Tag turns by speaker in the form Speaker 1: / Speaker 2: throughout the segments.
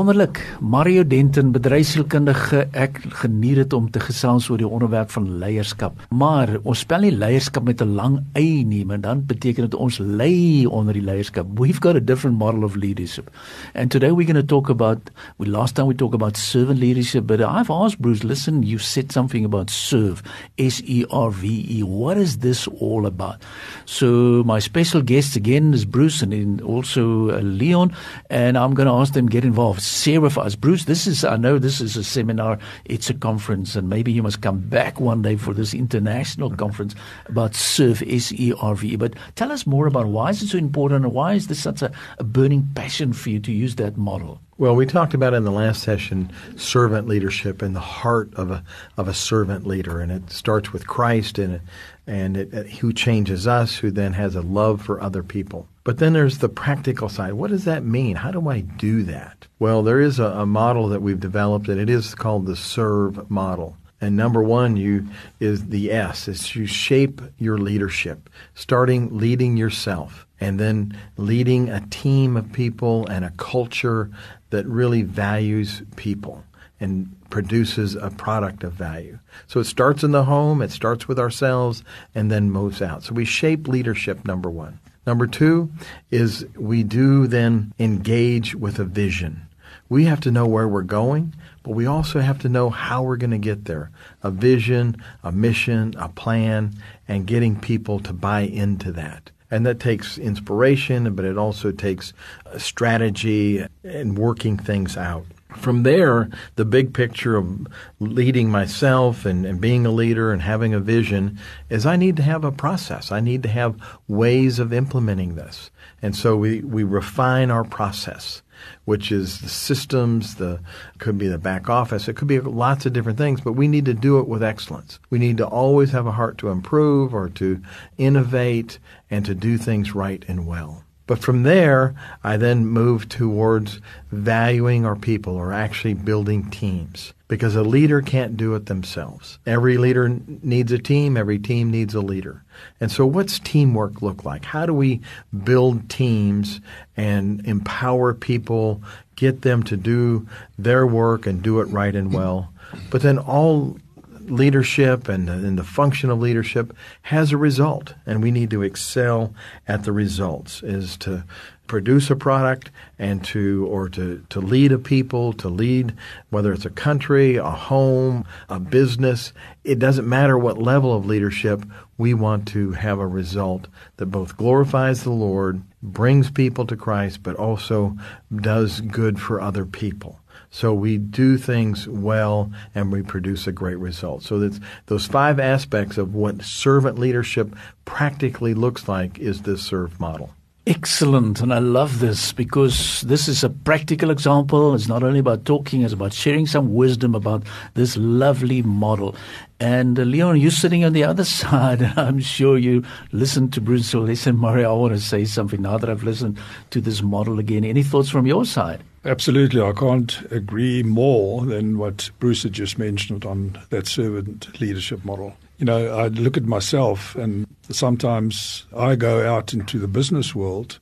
Speaker 1: Wonderlik, Mario Denton, bedryfsielkundige. Ek geniet dit om te gesels oor die onderwerp van leierskap. Maar ons spel nie leierskap met 'n lang y nie, maar dan beteken dit ons lei onder die leierskap. We've got a different model of leadership. And today we're going to talk about we last time we talked about servant leadership, but I've asked Bruce, listen, you said something about serve, S E R V E. What is this all about? So my special guest again is Bruce and also uh, Leon, and I'm going to ask them get involved share with us. Bruce, this is, I know this is a seminar, it's a conference, and maybe you must come back one day for this international mm-hmm. conference about SERV, S E R V. But tell us more about why is it so important and why is this such a, a burning passion for you to use that model?
Speaker 2: Well, we talked about in the last session servant leadership and the heart of a of a servant leader, and it starts with Christ and and it, it, who changes us, who then has a love for other people. But then there's the practical side. What does that mean? How do I do that? Well, there is a, a model that we've developed, and it is called the serve model. And number one, you is the S. It's you shape your leadership, starting leading yourself, and then leading a team of people and a culture that really values people and produces a product of value. So it starts in the home, it starts with ourselves, and then moves out. So we shape leadership, number one. Number two is we do then engage with a vision. We have to know where we're going, but we also have to know how we're going to get there. A vision, a mission, a plan, and getting people to buy into that. And that takes inspiration, but it also takes uh, strategy and working things out. From there, the big picture of leading myself and, and, being a leader and having a vision is I need to have a process. I need to have ways of implementing this. And so we, we refine our process, which is the systems, the could be the back office, it could be lots of different things, but we need to do it with excellence. We need to always have a heart to improve or to innovate and to do things right and well. But from there, I then move towards valuing our people or actually building teams because a leader can't do it themselves. Every leader needs a team, every team needs a leader. And so, what's teamwork look like? How do we build teams and empower people, get them to do their work and do it right and well? But then, all leadership and, and the function of leadership has a result, and we need to excel at the results. Is to produce a product and to or to, to lead a people, to lead whether it's a country, a home, a business. It doesn't matter what level of leadership, we want to have a result that both glorifies the Lord, brings people to Christ, but also does good for other people. So we do things well and we produce a great result. So that's those five aspects of what servant leadership practically looks like is this serve model.
Speaker 1: Excellent. And I love this because this is a practical example. It's not only about talking, it's about sharing some wisdom about this lovely model. And uh, Leon, you're sitting on the other side. I'm sure you listened to Bruce. So listen, Mario, I want to say something now that I've listened to this model again. Any thoughts from your side?
Speaker 3: Absolutely. I can't agree more than what Bruce had just mentioned on that servant leadership model. You know, I look at myself and sometimes I go out into the business world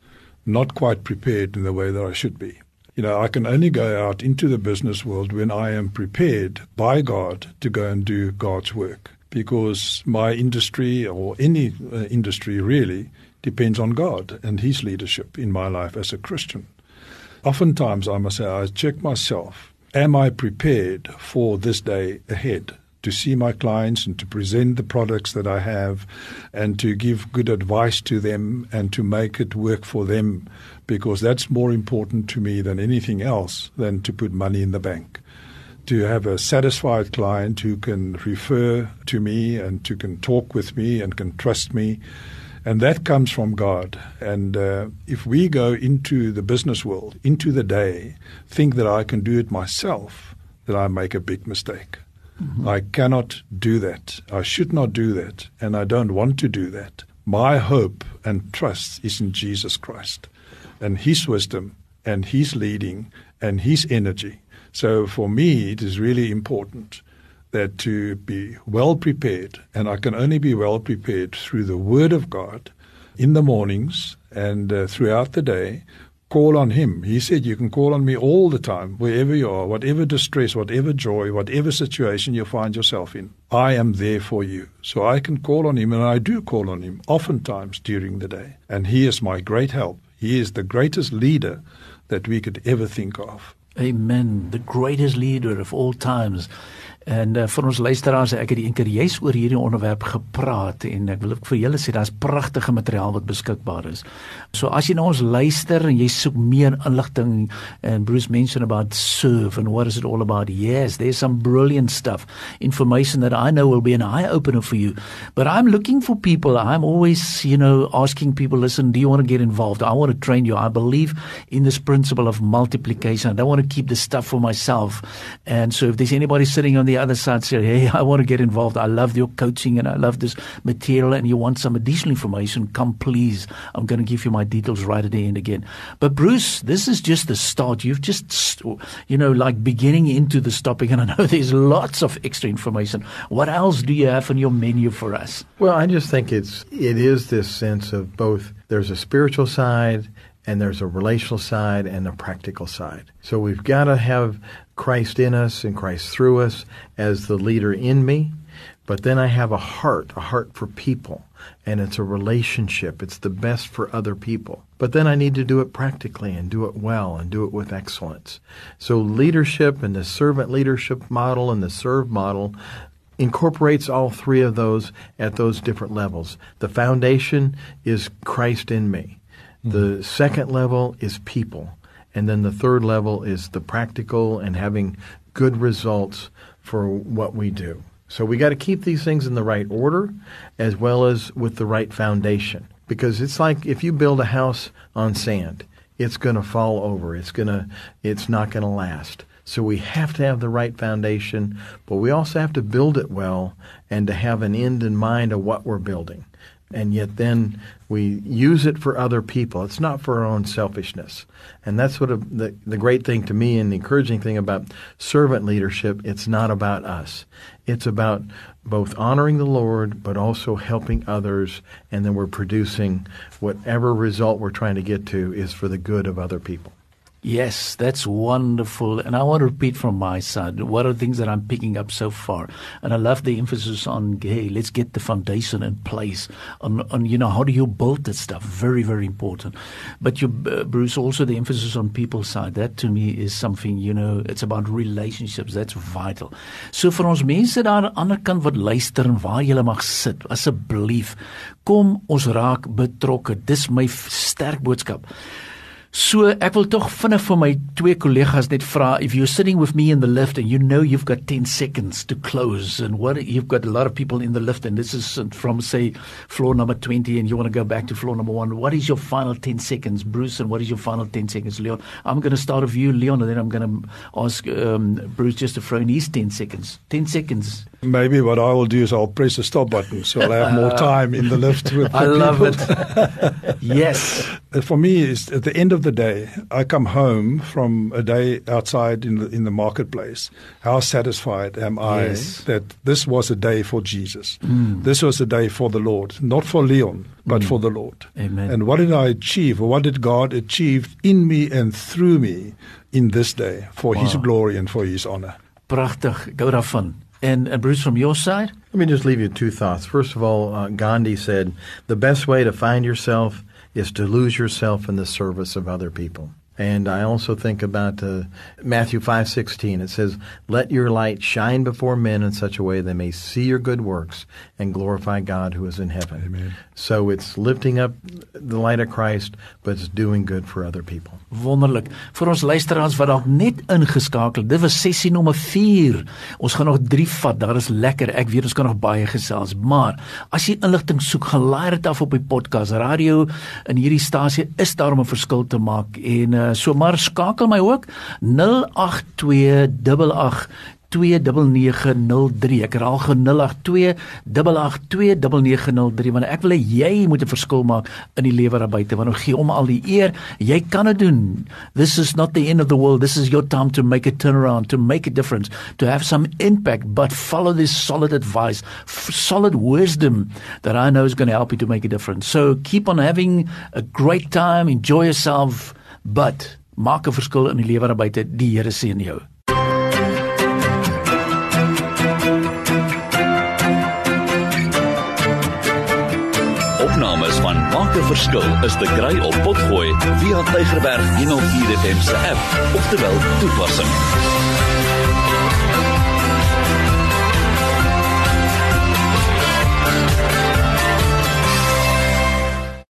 Speaker 3: not quite prepared in the way that I should be. You know, I can only go out into the business world when I am prepared by God to go and do God's work because my industry or any uh, industry really depends on God and His leadership in my life as a Christian. Oftentimes, I must say, I check myself. Am I prepared for this day ahead? To see my clients and to present the products that I have and to give good advice to them and to make it work for them because that's more important to me than anything else than to put money in the bank to have a satisfied client who can refer to me and who can talk with me and can trust me and that comes from God. And uh, if we go into the business world, into the day, think that I can do it myself, that I make a big mistake. Mm-hmm. I cannot do that. I should not do that. And I don't want to do that. My hope and trust is in Jesus Christ and His wisdom and His leading and His energy. So for me, it is really important that to be well prepared, and I can only be well prepared through the Word of God in the mornings and uh, throughout the day. Call on Him. He said, You can call on me all the time, wherever you are, whatever distress, whatever joy, whatever situation you find yourself in. I am there for you. So I can call on Him, and I do call on Him oftentimes during the day. And He is my great help. He is the greatest leader that we could ever think of.
Speaker 1: Amen. The greatest leader of all times. En uh, vir ons luisteraars, ek het die enker juis oor hierdie onderwerp gepraat en ek wil vir julle sê daar's pragtige materiaal wat beskikbaar is. So as jy nou ons luister en jy soek meer inligting and Bruce mentioned about serve and what is it all about? Yes, there's some brilliant stuff, information that I know will be an eye opener for you. But I'm looking for people. I'm always, you know, asking people, listen, do you want to get involved? I want to train you. I believe in this principle of multiplication. I don't want to keep the stuff for myself. And so if there's anybody sitting on the other side say, Hey, I want to get involved. I love your coaching and I love this material and you want some additional information, come please. I'm going to give you my details right at the end again. But Bruce, this is just the start. You've just, you know, like beginning into this topic. And I know there's lots of extra information. What else do you have on your menu for us?
Speaker 2: Well, I just think it's, it is this sense of both there's a spiritual side and there's a relational side and a practical side. So we've got to have Christ in us and Christ through us as the leader in me. But then I have a heart, a heart for people, and it's a relationship. It's the best for other people. But then I need to do it practically and do it well and do it with excellence. So leadership and the servant leadership model and the serve model incorporates all three of those at those different levels. The foundation is Christ in me. The mm-hmm. second level is people. And then the third level is the practical and having good results for what we do. So we got to keep these things in the right order as well as with the right foundation. Because it's like if you build a house on sand, it's going to fall over. It's going to it's not going to last. So we have to have the right foundation, but we also have to build it well and to have an end in mind of what we're building and yet then we use it for other people. It's not for our own selfishness. And that's what a, the, the great thing to me and the encouraging thing about servant leadership, it's not about us. It's about both honoring the Lord, but also helping others, and then we're producing whatever result we're trying to get to is for the good of other people.
Speaker 1: Yes, that's wonderful. And I want to repeat from my side what are the things that I'm picking up so far. And I love the emphasis on, hey, let's get the foundation in place. On, on you know, how do you build that stuff? Very, very important. But you, uh, Bruce, also the emphasis on people's side. That to me is something, you know, it's about relationships. That's vital. So vir ons mense daar aan die kant wat luister en waar jy mag sit, asseblief, kom ons raak betrokke. Dis my sterk boodskap. So ek wil tog vinnig vir my twee kollegas net vra if you're sitting with me in the lift and you know you've got 10 seconds to close and what you've got a lot of people in the lift and this is from say floor number 20 and you want to go back to floor number 1 what is your final 10 seconds? Bruce and what is your final 10 seconds? Leon I'm going to start with you Leon and then I'm going to ask um, Bruce just to throw in his 10 seconds. 10 seconds
Speaker 3: Maybe what I will do is I'll press the stop button so I'll have more uh, time in the lift with
Speaker 1: I love it. yes.
Speaker 3: Uh, for me is at the end of the day I come home from a day outside in the in the marketplace. How satisfied am I
Speaker 1: Yes.
Speaker 3: that this was a day for Jesus. Mm. This was a day for the Lord, not for Leon, but mm. for the Lord.
Speaker 1: Amen.
Speaker 3: And what did I achieve what did God achieve in me and through me in this day for his glory and for his honor?
Speaker 1: Pragtig. Gou daarvan. And, and Bruce from your side?
Speaker 2: Let me just leave you two thoughts. First of all, uh, Gandhi said, the best way to find yourself is to lose yourself in the service of other people. And I also think about uh, Matthew 5:16. It says, "Let your light shine before men in such a way they may see your good works and glorify God who is in heaven."
Speaker 3: Amen.
Speaker 2: So it's lifting up the light of Christ, but it's doing good for other people.
Speaker 1: Wonderlik. Vir ons luisteraars wat dalk net ingeskakel, dit was sessie nommer 4. Ons gaan nog 3 vat. Daar is lekker. Ek weet ons kan nog baie gesels, maar as jy inligting soek, gaan laai dit af op die podcast. Radio in hierdie stasie is daar om 'n verskil te maak en uh, so maar skakel my ook 08288 0828829903. Ek herhaal 0828829903 want ek wil hê jy moet 'n verskil maak in die lewe daar buite want ons gee om al die eer. Jy kan dit doen. This is not the end of the world. This is your time to make a turnaround, to make a difference, to have some impact, but follow this solid advice, solid wisdom that I know is going to help you to make a difference. So keep on having a great time, enjoy yourself, but maak 'n verskil in die lewe daar buite. Die Here seën jou.
Speaker 4: Opnames van Maak 'n Verskil is te kry op Potgooi via Tigerberg 104 FM se app of te wel toepassing.